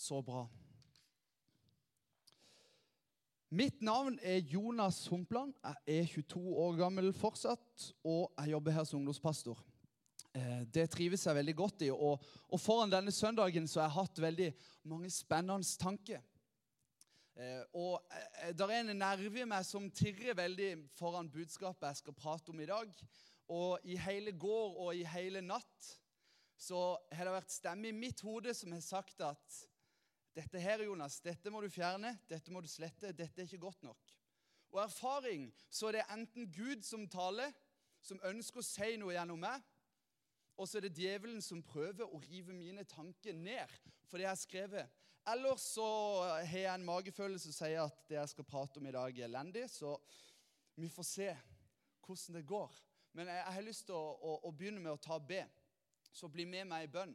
Så bra. Mitt navn er Jonas Humpland. Jeg er 22 år gammel fortsatt, og jeg jobber her som ungdomspastor. Eh, det trives jeg veldig godt i. Og, og foran denne søndagen så har jeg hatt veldig mange spennende tanker. Eh, og eh, det er en nerve i meg som tirrer veldig foran budskapet jeg skal prate om i dag. Og i hele går og i hele natt så har det vært stemme i mitt hode som har sagt at dette her, Jonas, dette må du fjerne, dette må du slette, dette er ikke godt nok. Og erfaring så er det enten Gud som taler, som ønsker å si noe gjennom meg, og så er det djevelen som prøver å rive mine tanker ned for det jeg har skrevet. Eller så har jeg en magefølelse som sier at det jeg skal prate om i dag, er elendig. Så vi får se hvordan det går. Men jeg, har lyst til å, å, å begynne med å ta B. Så bli med meg i bønn.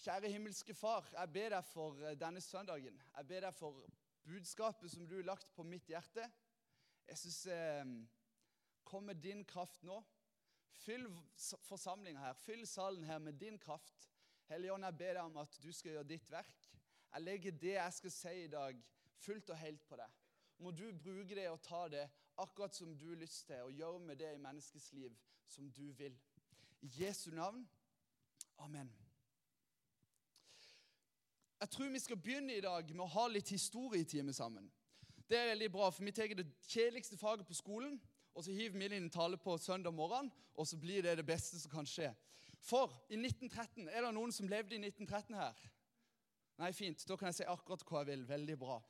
Kjære himmelske Far, jeg ber deg for eh, denne søndagen. Jeg ber deg for budskapet som du har lagt på mitt hjerte. Jeg syns eh, Kom med din kraft nå. Fyll forsamlinga her, fyll salen her med din kraft. Hellige Ånd, jeg ber deg om at du skal gjøre ditt verk. Jeg legger det jeg skal si i dag, fullt og helt på deg. Må du bruke det og ta det akkurat som du har lyst til, og gjøre med det i menneskets liv som du vil. I Jesu navn. Amen. Jeg tror vi skal begynne i dag med å ha litt historietime sammen. Det er veldig bra, for Vi tar det kjedeligste faget på skolen, og så hiver vi inn en tale på søndag morgen, og så blir det det beste som kan skje. For i 1913 Er det noen som levde i 1913 her? Nei, fint. Da kan jeg si akkurat hva jeg vil. Veldig bra.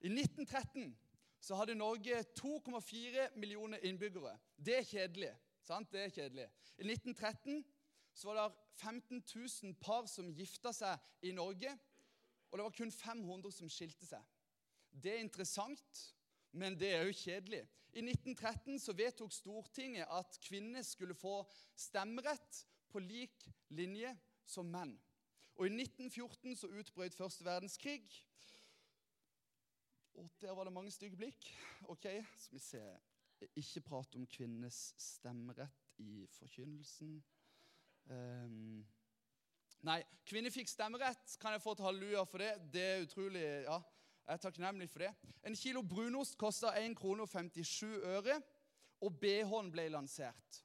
I 1913 så hadde Norge 2,4 millioner innbyggere. Det er kjedelig. sant? Det er kjedelig. I 1913 så var det 15 000 par som gifta seg i Norge. Og det var kun 500 som skilte seg. Det er interessant, men det er jo kjedelig. I 1913 så vedtok Stortinget at kvinner skulle få stemmerett på lik linje som menn. Og I 1914 så utbrøt første verdenskrig. Og der var det mange stygge blikk. Ok, skal vi se Ikke prate om kvinnenes stemmerett i forkynnelsen. Um, nei, kvinner fikk stemmerett. Kan jeg få et halleluja for det? Det er utrolig ja, Jeg er takknemlig for det. En kilo brunost kosta 1 krone og 57 øre, og BH-en ble lansert.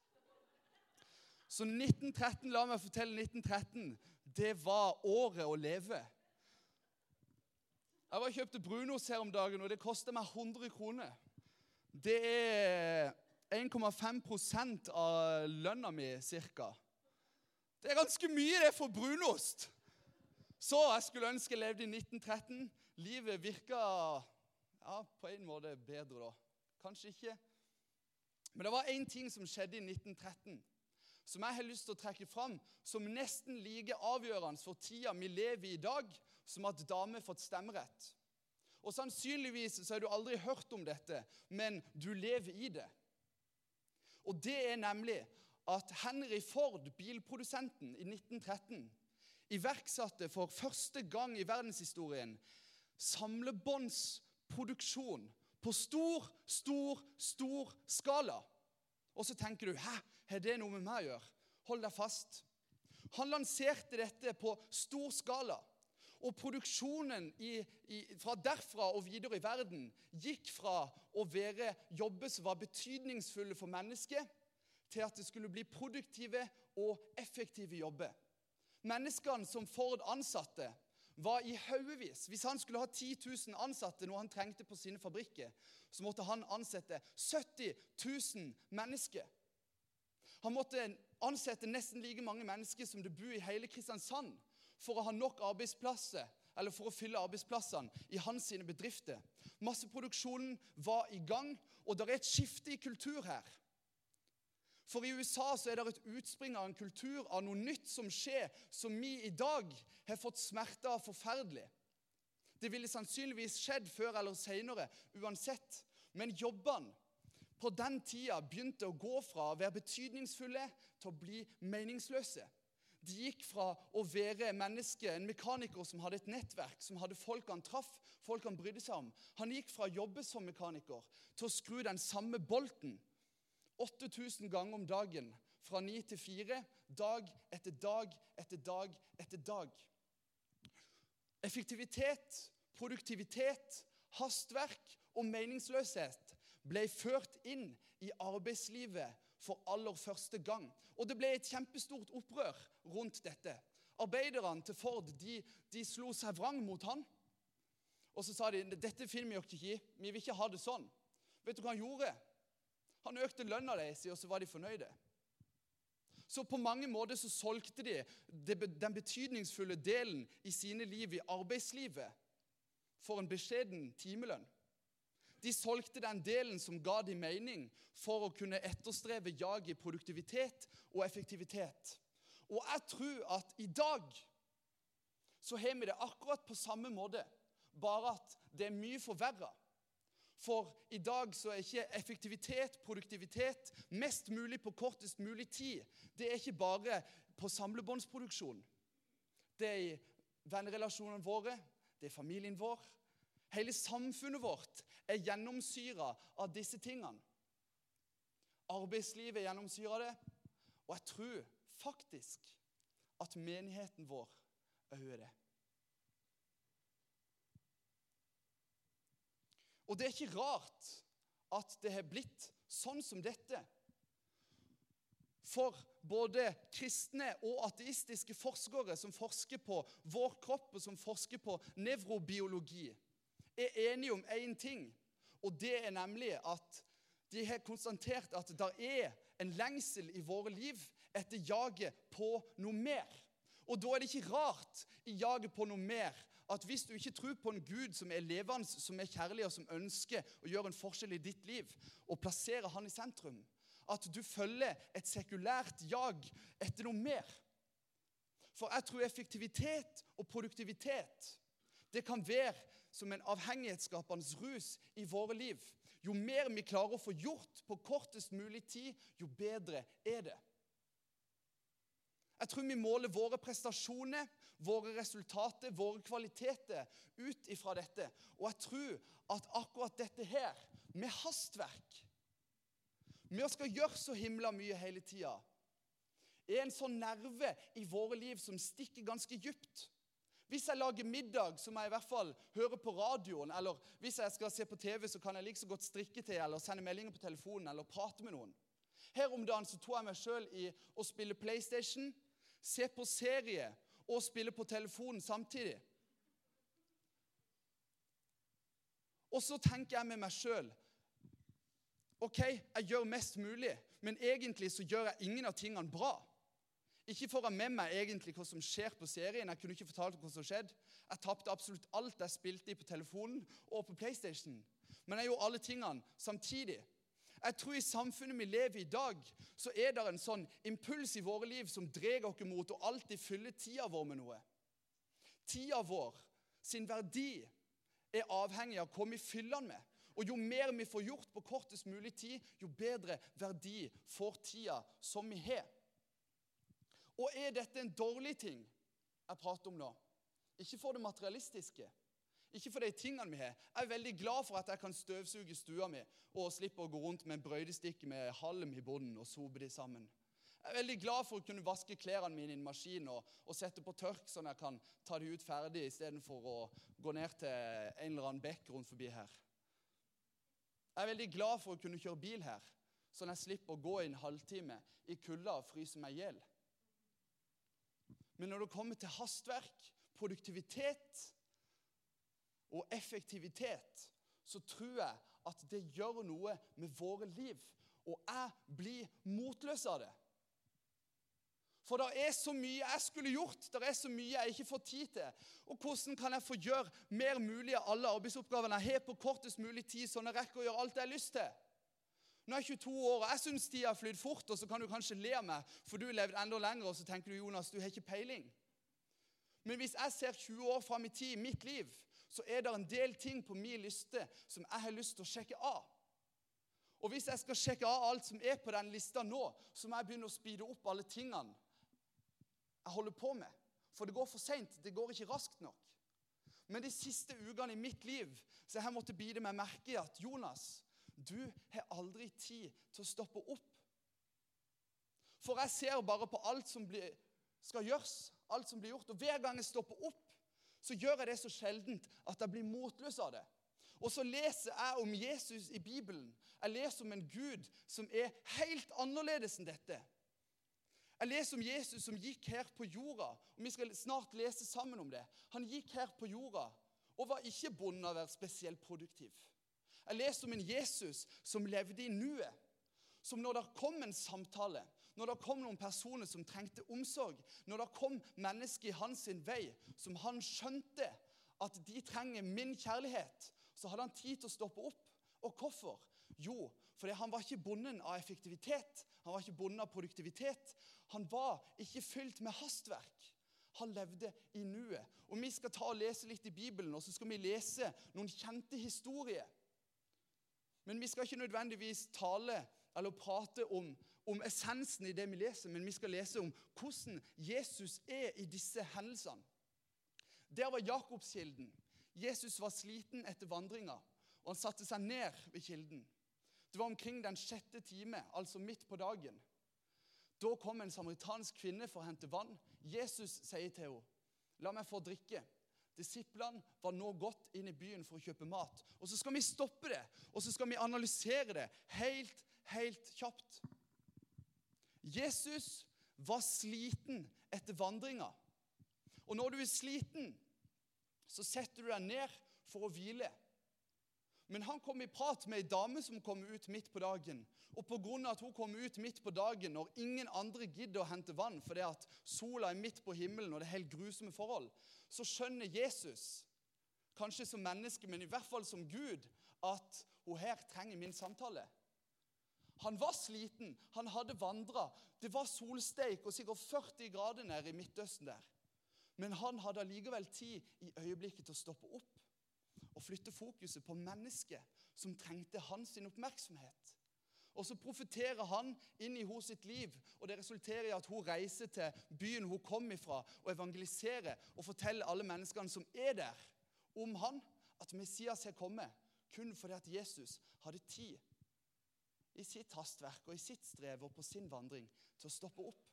Så 1913, la meg fortelle 1913, det var året å leve. Jeg var og kjøpte brunost her om dagen, og det kosta meg 100 kroner. Det er 1,5% av lønna mi ca. Det er ganske mye det for brunost. Så jeg skulle ønske jeg levde i 1913. Livet virka ja, på en måte bedre da. Kanskje ikke. Men det var én ting som skjedde i 1913, som jeg har lyst til å trekke fram som nesten like avgjørende for tida vi lever i i dag, som at damer fått stemmerett. Og Sannsynligvis så har du aldri hørt om dette, men du lever i det. Og det er nemlig at Henry Ford, bilprodusenten, i 1913 iverksatte for første gang i verdenshistorien samlebåndsproduksjon på stor, stor, stor skala. Og så tenker du Hæ, har det noe med meg å gjøre? Hold deg fast. Han lanserte dette på stor skala. Og produksjonen i, i, fra derfra og videre i verden gikk fra å være jobber som var betydningsfulle for mennesket, til at det skulle bli produktive og effektive jobber. Menneskene som Ford ansatte, var i haugevis. Hvis han skulle ha 10 000 ansatte, noe han trengte på sine fabrikker, så måtte han ansette 70 000 mennesker. Han måtte ansette nesten like mange mennesker som det bor i hele Kristiansand, for å ha nok arbeidsplasser eller for å fylle arbeidsplassene i hans sine bedrifter. Masseproduksjonen var i gang, og det er et skifte i kultur her. For i USA så er det et utspring av en kultur av noe nytt som skjer, som vi i dag har fått smerte av forferdelig. Det ville sannsynligvis skjedd før eller senere uansett. Men jobbene på den tida begynte å gå fra å være betydningsfulle til å bli meningsløse. De gikk fra å være menneske, en mekaniker som hadde et nettverk, som hadde folk han traff, folk han brydde seg om. Han gikk fra å jobbe som mekaniker til å skru den samme bolten 8000 ganger om dagen fra ni til fire, dag etter dag etter dag etter dag. Effektivitet, produktivitet, hastverk og meningsløshet ble ført inn i arbeidslivet for aller første gang. Og det ble et kjempestort opprør rundt dette. Arbeiderne til Ford de, de slo seg vrang mot han. Og så sa de dette finner vi ikke i. Vi vil ikke ha det sånn. Vet du hva han gjorde? Han økte lønna deres, og så var de fornøyde. Så på mange måter så solgte de den betydningsfulle delen i sine liv i arbeidslivet for en beskjeden timelønn. De solgte den delen som ga dem mening, for å kunne etterstreve jag i produktivitet og effektivitet. Og jeg tror at i dag så har vi det akkurat på samme måte, bare at det er mye forverra. For i dag så er ikke effektivitet, produktivitet, mest mulig på kortest mulig tid. Det er ikke bare på samlebåndsproduksjon. Det er i vennerelasjonene våre, det er familien vår. Hele samfunnet vårt er gjennomsyra av disse tingene. Arbeidslivet er gjennomsyra av det. Og jeg tror faktisk at menigheten vår òg er det. Og det er ikke rart at det har blitt sånn som dette. For både kristne og ateistiske forskere som forsker på vår kropp, og som forsker på nevrobiologi, er enige om én ting. Og det er nemlig at de har konstatert at det er en lengsel i våre liv etter jaget på noe mer. Og da er det ikke rart i jaget på noe mer at hvis du ikke tror på en Gud som er levende, som er kjærlig, og som ønsker å gjøre en forskjell i ditt liv, og plassere han i sentrum, at du følger et sekulært jag etter noe mer. For jeg tror effektivitet og produktivitet det kan være som en avhengighetsskapende rus i våre liv. Jo mer vi klarer å få gjort på kortest mulig tid, jo bedre er det. Jeg tror vi måler våre prestasjoner, våre resultater, våre kvaliteter ut ifra dette. Og jeg tror at akkurat dette her, med hastverk Med å skal gjøre så himla mye hele tida, er en sånn nerve i våre liv som stikker ganske dypt. Hvis jeg lager middag, så må jeg i hvert fall høre på radioen. Eller hvis jeg skal se på TV, så kan jeg like så godt strikke til eller sende meldinger på telefonen eller prate med noen. Her om dagen så tok jeg meg sjøl i å spille PlayStation se på serie og spille på telefonen samtidig. Og så tenker jeg med meg sjøl OK, jeg gjør mest mulig, men egentlig så gjør jeg ingen av tingene bra. Ikke får jeg med meg egentlig hva som skjer på serien. Jeg kunne ikke fortalt hva som skjedde. Jeg tapte absolutt alt jeg spilte i på telefonen og på PlayStation. Men jeg gjorde alle tingene samtidig. Jeg tror I samfunnet vi lever i i dag, så er det en sånn impuls i våre liv som drar oss mot å alltid fylle tida vår med noe. Tida vår sin verdi er avhengig av hva vi fyller den med. Og Jo mer vi får gjort på kortest mulig tid, jo bedre verdi får tida som vi har. Og er dette en dårlig ting jeg prater om nå? Ikke for det materialistiske, ikke for de tingene vi har. Jeg er veldig glad for at jeg kan støvsuge stua mi og slippe å gå rundt med en brøydestikk med halm i bunnen og sope de sammen. Jeg er veldig glad for å kunne vaske klærne mine i en maskin og, og sette på tørk, sånn at jeg kan ta de ut ferdig istedenfor å gå ned til en eller annen bekk rundt forbi her. Jeg er veldig glad for å kunne kjøre bil her, sånn at jeg slipper å gå i en halvtime i kulda og fryse meg i hjel. Men når det kommer til hastverk, produktivitet og effektivitet, så tror jeg at det gjør noe med våre liv. Og jeg blir motløs av det. For det er så mye jeg skulle gjort, det er så mye jeg ikke får tid til. Og hvordan kan jeg få gjøre mer mulig av alle arbeidsoppgavene jeg har på kortest mulig tid, sånn jeg rekker å gjøre alt jeg har lyst til? Nå er jeg 22 år, og jeg syns tida har flydd fort, og så kan du kanskje le av meg, for du har levd enda lenger, og så tenker du Jonas, du har ikke peiling. Men hvis jeg ser 20 år fram i tid mitt liv, så er det en del ting på min liste som jeg har lyst til å sjekke av. Og hvis jeg skal sjekke av alt som er på den lista nå, så må jeg begynne å speede opp alle tingene jeg holder på med. For det går for seint. Det går ikke raskt nok. Men de siste ukene i mitt liv så jeg måtte bite meg merke i at Jonas, du har aldri tid til å stoppe opp. For jeg ser bare på alt som blir, skal gjøres, alt som blir gjort. Og hver gang jeg stopper opp, så gjør jeg det så sjeldent at jeg blir motløs av det. Og så leser jeg om Jesus i Bibelen. Jeg leser om en Gud som er helt annerledes enn dette. Jeg leser om Jesus som gikk her på jorda, og vi skal snart lese sammen om det. Han gikk her på jorda og var ikke bonde av å være spesielt produktiv. Jeg leser om en Jesus som levde i nuet. Som når det kom en samtale, når det kom noen personer som trengte omsorg, når det kom mennesker i hans vei som han skjønte at de trenger min kjærlighet, så hadde han tid til å stoppe opp. Og hvorfor? Jo, fordi han var ikke bonden av effektivitet, han var ikke bonden av produktivitet. Han var ikke fylt med hastverk. Han levde i nuet. Og Vi skal ta og lese litt i Bibelen, og så skal vi lese noen kjente historier. Men vi skal ikke nødvendigvis tale eller prate om, om essensen i det vi leser, men vi skal lese om hvordan Jesus er i disse hendelsene. Der var Jakobskilden. Jesus var sliten etter vandringa, og han satte seg ned ved kilden. Det var omkring den sjette time, altså midt på dagen. Da kom en samaritansk kvinne for å hente vann. Jesus sier til henne, 'La meg få drikke.' Disiplene var nå gått inn i byen for å kjøpe mat. Og Så skal vi stoppe det, og så skal vi analysere det helt, helt kjapt. Jesus var sliten etter vandringa. Og når du er sliten, så setter du deg ned for å hvile. Men han kom i prat med ei dame som kom ut midt på dagen. Og pga. at hun kom ut midt på dagen når ingen andre gidder å hente vann fordi at sola er midt på himmelen og det er helt grusomme forhold, så skjønner Jesus, kanskje som menneske, men i hvert fall som Gud, at hun her trenger min samtale. Han var sliten, han hadde vandra. Det var solsteik og sikkert 40 grader nede i Midtøsten der. Men han hadde allikevel tid i øyeblikket til å stoppe opp og flytte fokuset på mennesket som trengte hans oppmerksomhet. Og Så profeterer han inn i hos sitt liv, og det resulterer i at hun reiser til byen hun kom ifra, og evangeliserer og forteller alle menneskene som er der, om han, at Messias har kommet, kun fordi at Jesus hadde tid i sitt hastverk og i sitt strev og på sin vandring til å stoppe opp.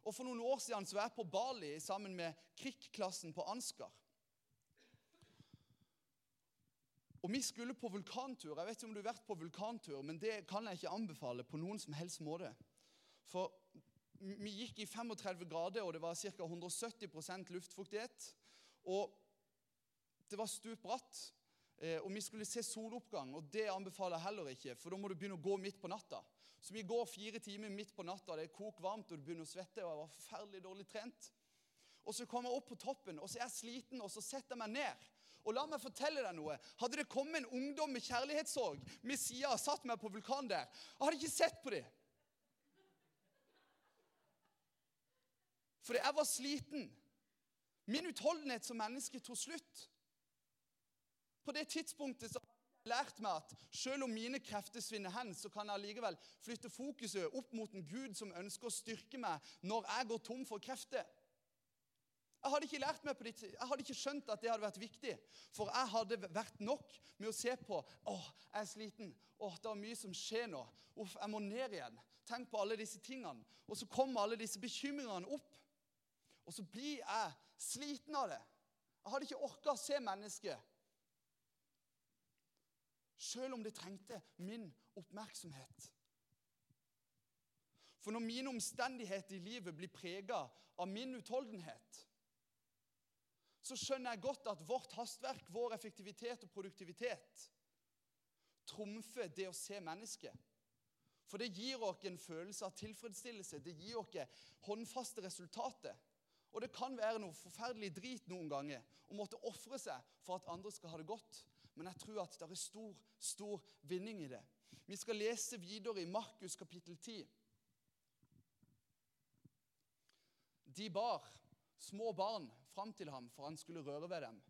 Og For noen år siden så var jeg på Bali sammen med KRIK-klassen på Ansgar. Og Vi skulle på vulkantur. Jeg vet ikke om du har vært på vulkantur, men det kan jeg ikke anbefale på noen som helst måte. For vi gikk i 35 grader, og det var ca. 170% luftfuktighet. Og det var stup Eh, og vi skulle se soloppgang, og det anbefaler jeg heller ikke, for da må du begynne å gå midt på natta. Så vi går fire timer midt på natta, det er kok varmt, og du begynner å svette. og jeg var forferdelig dårlig trent. Og så kommer jeg opp på toppen, og så er jeg sliten, og så setter jeg meg ned. Og la meg fortelle deg noe. Hadde det kommet en ungdom med kjærlighetssorg med sida og satt meg på vulkanen der, jeg hadde ikke sett på dem. Fordi jeg var sliten. Min utholdenhet som menneske tok slutt. På det tidspunktet så har jeg lært meg at selv om mine krefter svinner hen, så kan jeg likevel flytte fokuset opp mot en Gud som ønsker å styrke meg når jeg går tom for krefter. Jeg hadde ikke lært meg på det, jeg hadde ikke skjønt at det hadde vært viktig. For jeg hadde vært nok med å se på åh, jeg er sliten. Å, det er mye som skjer nå. Uff, jeg må ned igjen. Tenk på alle disse tingene. Og så kommer alle disse bekymringene opp. Og så blir jeg sliten av det. Jeg hadde ikke orka å se mennesket selv om det trengte min oppmerksomhet. For når mine omstendigheter i livet blir prega av min utholdenhet, så skjønner jeg godt at vårt hastverk, vår effektivitet og produktivitet trumfer det å se mennesket. For det gir oss en følelse av tilfredsstillelse. Det gir oss håndfaste resultater. Og det kan være noe forferdelig drit noen ganger å måtte ofre seg for at andre skal ha det godt. Men jeg tror at det er stor, stor vinning i det. Vi skal lese videre i Markus kapittel 10. De bar små barn fram til ham for han skulle røre ved dem.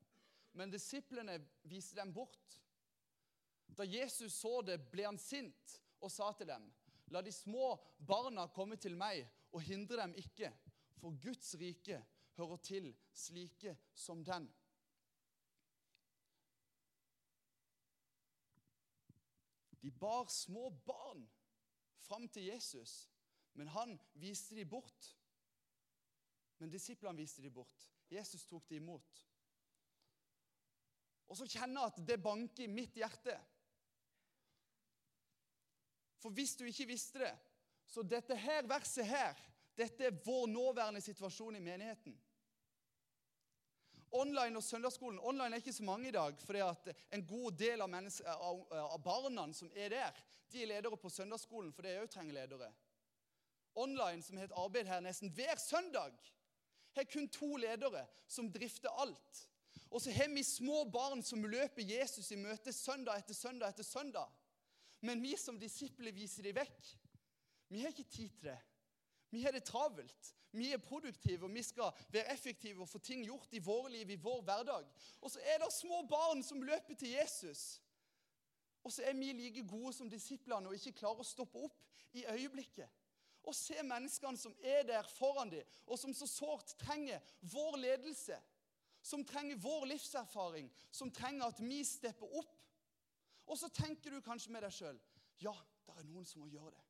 Men disiplene viste dem bort. Da Jesus så det, ble han sint og sa til dem.: La de små barna komme til meg, og hindre dem ikke, for Guds rike hører til slike som den. De bar små barn fram til Jesus, men han viste dem bort. Men disiplene viste de bort. Jesus tok de imot. Og så kjenner jeg at det banker i mitt hjerte. For hvis du ikke visste det, så dette her verset her, dette er vår nåværende situasjon i menigheten. Online og søndagsskolen. Online er ikke så mange i dag. fordi at en god del av, av, av barna som er der, de er ledere på søndagsskolen, for det òg trenger ledere. Online, som har et arbeid her nesten hver søndag, har kun to ledere som drifter alt. Og så har vi små barn som løper Jesus i møte søndag etter søndag etter søndag. Men vi som disipler viser dem vekk. Vi har ikke tid til det. Vi har det travelt. Vi er produktive, og vi skal være effektive og få ting gjort i våre liv, i vår hverdag. Og så er det små barn som løper til Jesus. Og så er vi like gode som disiplene og ikke klarer å stoppe opp i øyeblikket. Og se menneskene som er der foran dem, og som så sårt trenger vår ledelse. Som trenger vår livserfaring, som trenger at vi stepper opp. Og så tenker du kanskje med deg sjøl ja, det er noen som må gjøre det.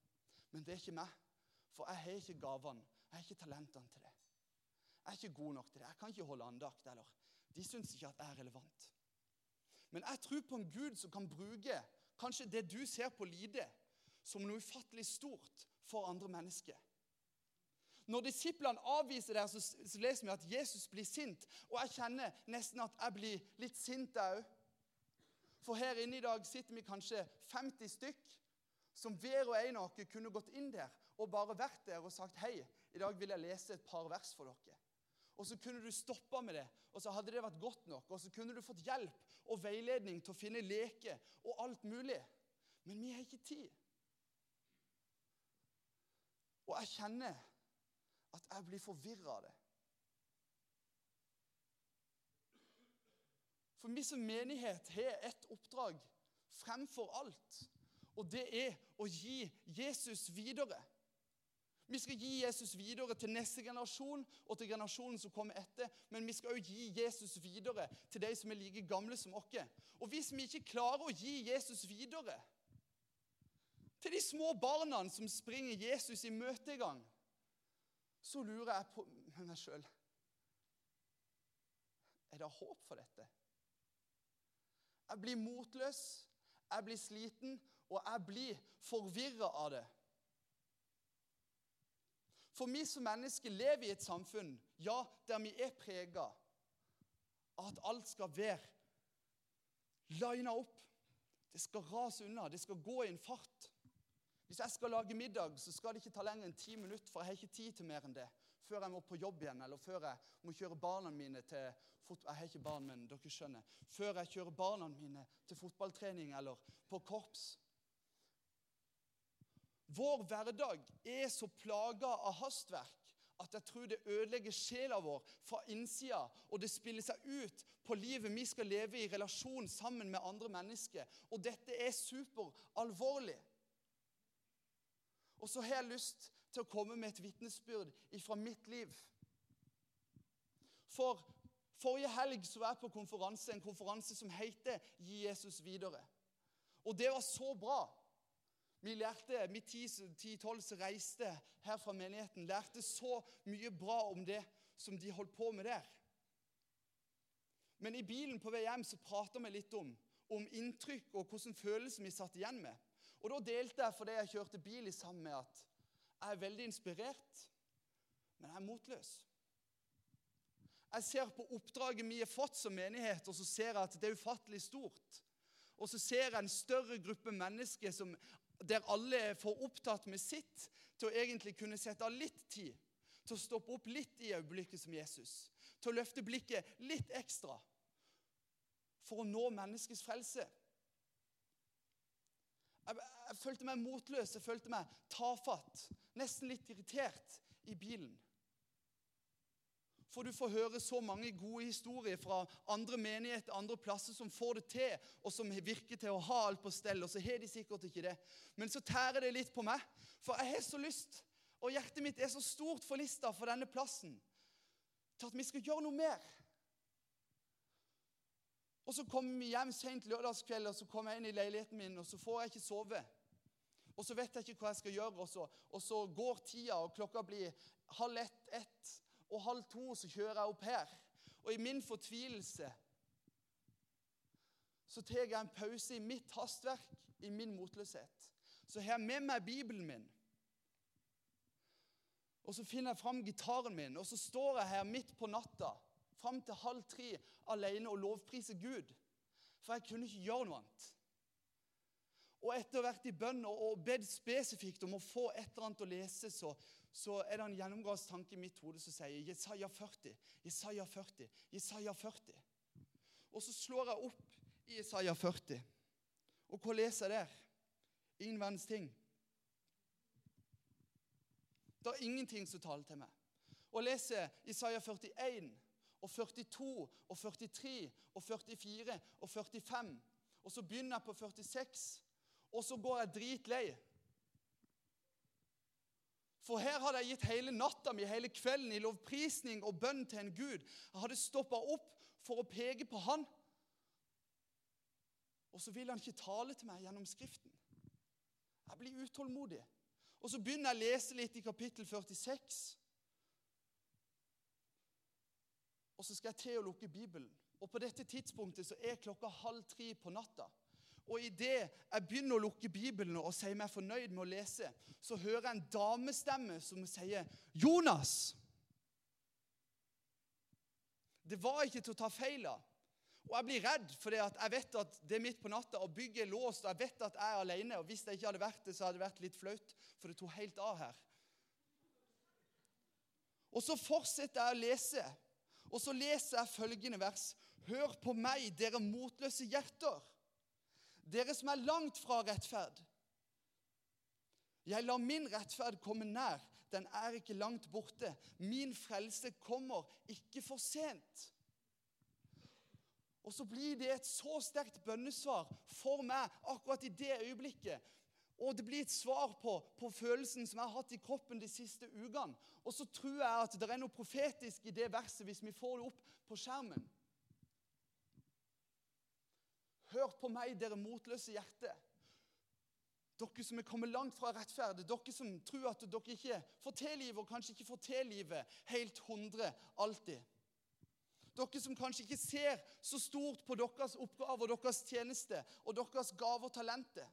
Men det er ikke meg. For jeg har ikke gavene. Jeg har ikke talentene til det. Jeg er ikke god nok til det. Jeg kan ikke holde andakt. eller De syns ikke at jeg er relevant. Men jeg tror på en Gud som kan bruke kanskje det du ser på lite, som noe ufattelig stort for andre mennesker. Når disiplene avviser det, så, så leser vi at Jesus blir sint. Og jeg kjenner nesten at jeg blir litt sint òg. For her inne i dag sitter vi kanskje 50 stykk som hver og en av dere kunne gått inn der og bare vært der og sagt hei, i dag vil jeg lese et par vers for dere. Og så kunne du stoppa med det, og så hadde det vært godt nok. Og så kunne du fått hjelp og veiledning til å finne leker og alt mulig. Men vi har ikke tid. Og jeg kjenner at jeg blir forvirra av det. For vi som menighet har et oppdrag fremfor alt. Og det er å gi Jesus videre. Vi skal gi Jesus videre til neste generasjon og til generasjonen som kommer etter. Men vi skal også gi Jesus videre til de som er like gamle som oss. Og hvis vi ikke klarer å gi Jesus videre til de små barna som springer Jesus i møte i gang, så lurer jeg på meg sjøl Er det håp for dette? Jeg blir motløs, jeg blir sliten, og jeg blir forvirra av det. For vi som mennesker lever i et samfunn ja, der vi er prega av at alt skal være lina opp. Det skal rase unna, det skal gå i en fart. Hvis jeg skal lage middag, så skal det ikke ta lenger enn ti minutter, for jeg har ikke tid til mer enn det. Før jeg må på jobb igjen, eller før jeg må kjøre barna mine til fot Jeg har ikke barn, men dere skjønner. Før jeg kjører barna mine til fotballtrening eller på korps. Vår hverdag er så plaga av hastverk at jeg tror det ødelegger sjela vår fra innsida, og det spiller seg ut på livet vi skal leve i relasjon sammen med andre mennesker. Og dette er superalvorlig. Og så har jeg lyst til å komme med et vitnesbyrd fra mitt liv. For Forrige helg så var jeg på konferanse, en konferanse som heter 'Gi Jesus videre'. Og det var så bra. Vi lærte, vi ti-tolv som reiste her fra menigheten, lærte så mye bra om det som de holdt på med der. Men i bilen på vei hjem så prata vi litt om, om inntrykk og hvordan følelser vi satt igjen med. Og Da delte jeg fordi jeg kjørte bil i sammen med at jeg er veldig inspirert, men jeg er motløs. Jeg ser på oppdraget vi har fått som menighet, og så ser jeg at det er ufattelig stort. Og så ser jeg en større gruppe mennesker som, der alle er for opptatt med sitt til å egentlig kunne sette av litt tid til å stoppe opp litt i øyeblikket som Jesus. Til å løfte blikket litt ekstra for å nå menneskets frelse. Jeg, jeg, følte meg motløs, jeg følte meg tafatt, nesten litt irritert i bilen. For du får høre så mange gode historier fra andre menigheter andre plasser som får det til, og som virker til å ha alt på stell, og så har de sikkert ikke det. Men så tærer det litt på meg, for jeg har så lyst, og hjertet mitt er så stort for lista for denne plassen, til at vi skal gjøre noe mer. Og Så kommer vi hjem sent lørdagskveld, og så kommer jeg inn i leiligheten min, og så får jeg ikke sove. Og så vet jeg ikke hva jeg skal gjøre, og så, og så går tida, og klokka blir halv ett, ett. Og halv to så kjører jeg opp her. Og i min fortvilelse så tar jeg en pause i mitt hastverk, i min motløshet. Så har jeg med meg Bibelen min. Og så finner jeg fram gitaren min, og så står jeg her midt på natta fram til halv tre alene og lovpriser Gud. For jeg kunne ikke gjøre noe annet. Og etter å ha vært i bønn og bedt spesifikt om å få et eller annet å lese, så, så er det en gjennomgangstanke i mitt hode som sier Jesaja 40, Jesaja 40, Jesaja 40. Og så slår jeg opp i Jesaja 40. Og hva leser jeg der? Ingen verdens ting. Det er ingenting som taler til meg. Og leser Jesaja 41 og 42 og 43 og 44 og 45. Og så begynner jeg på 46 og så går jeg dritlei. For her hadde jeg gitt hele natta mi, hele kvelden, i lovprisning og bønn til en Gud. Jeg hadde stoppa opp for å peke på Han. Og så vil han ikke tale til meg gjennom Skriften. Jeg blir utålmodig. Og så begynner jeg å lese litt i kapittel 46. Og så skal jeg til å lukke Bibelen. Og på dette tidspunktet så er klokka halv tre på natta. Og idet jeg begynner å lukke Bibelen og sier meg fornøyd med å lese, så hører jeg en damestemme som sier 'Jonas'. Det var ikke til å ta feil av. Og jeg blir redd, for jeg vet at det er midt på natta, og bygget er låst, og jeg vet at jeg er alene. Og hvis jeg ikke hadde vært det, så hadde det vært litt flaut, for det tok helt av her. Og så fortsetter jeg å lese, og så leser jeg følgende vers. Hør på meg, dere motløse hjerter dere som er langt fra rettferd. Jeg lar min rettferd komme nær, den er ikke langt borte. Min frelse kommer ikke for sent. Og så blir det et så sterkt bønnesvar for meg akkurat i det øyeblikket. Og det blir et svar på, på, følelsen som jeg har hatt i kroppen de siste ukene. Og så tror jeg at det er noe profetisk i det verset hvis vi får det opp på skjermen. Hør på meg, dere motløse hjerte. Dere som er kommet langt fra rettferdig, dere som tror at dere ikke får til livet, og kanskje ikke får til livet helt 100 alltid. Dere som kanskje ikke ser så stort på deres oppgave og deres tjeneste og deres gaver og talenter.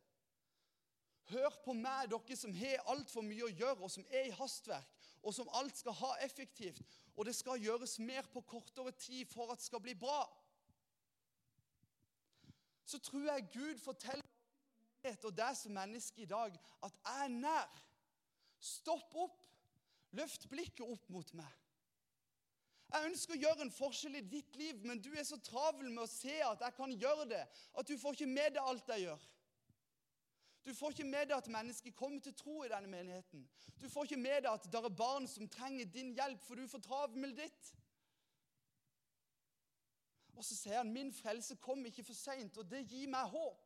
Hør på meg, dere som har altfor mye å gjøre, og som er i hastverk, og som alt skal ha effektivt, og det skal gjøres mer på kortere tid for at det skal bli bra så tror jeg Gud forteller og deg som menneske i dag at jeg er nær. Stopp opp. Løft blikket opp mot meg. Jeg ønsker å gjøre en forskjell i ditt liv, men du er så travel med å se at jeg kan gjøre det, at du får ikke med deg alt jeg gjør. Du får ikke med deg at mennesker kommer til tro i denne menigheten. Du får ikke med deg at det er barn som trenger din hjelp, for du får travel med ditt. Og så sier han, 'Min frelse kom ikke for seint', og det gir meg håp.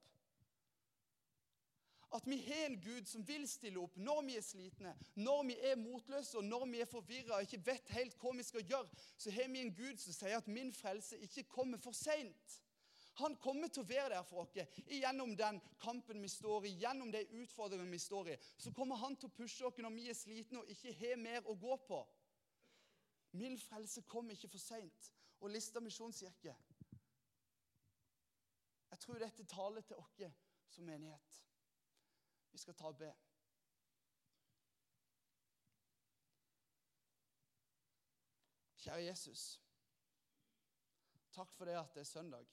At vi har en Gud som vil stille opp når vi er slitne, når vi er motløse og når vi er forvirra og ikke vet helt hva vi skal gjøre, så har vi en Gud som sier at min frelse ikke kommer for seint. Han kommer til å være der for oss gjennom den kampen vi står i, gjennom de utfordringene vi står i. Så kommer han til å pushe oss når vi er slitne og ikke har mer å gå på. Min frelse kommer ikke for seint og Lista misjonskirke. Jeg tror dette taler til oss som menighet. Vi skal ta og be. Kjære Jesus. Takk for det at det er søndag.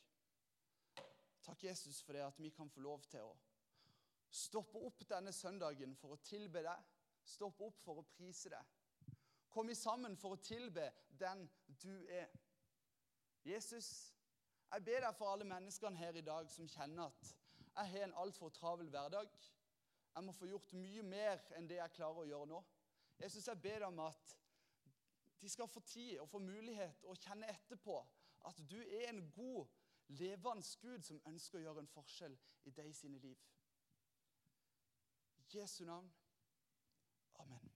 Takk, Jesus, for det at vi kan få lov til å stoppe opp denne søndagen for å tilbe deg. Stoppe opp for å prise deg. Kom i sammen for å tilbe den du er. Jesus, jeg ber deg for alle menneskene her i dag som kjenner at jeg har en altfor travel hverdag. Jeg må få gjort mye mer enn det jeg klarer å gjøre nå. Jesus, jeg ber deg om at de skal få tid og få mulighet å kjenne etterpå at du er en god, levende Gud som ønsker å gjøre en forskjell i deg sine liv. I Jesu navn. Amen.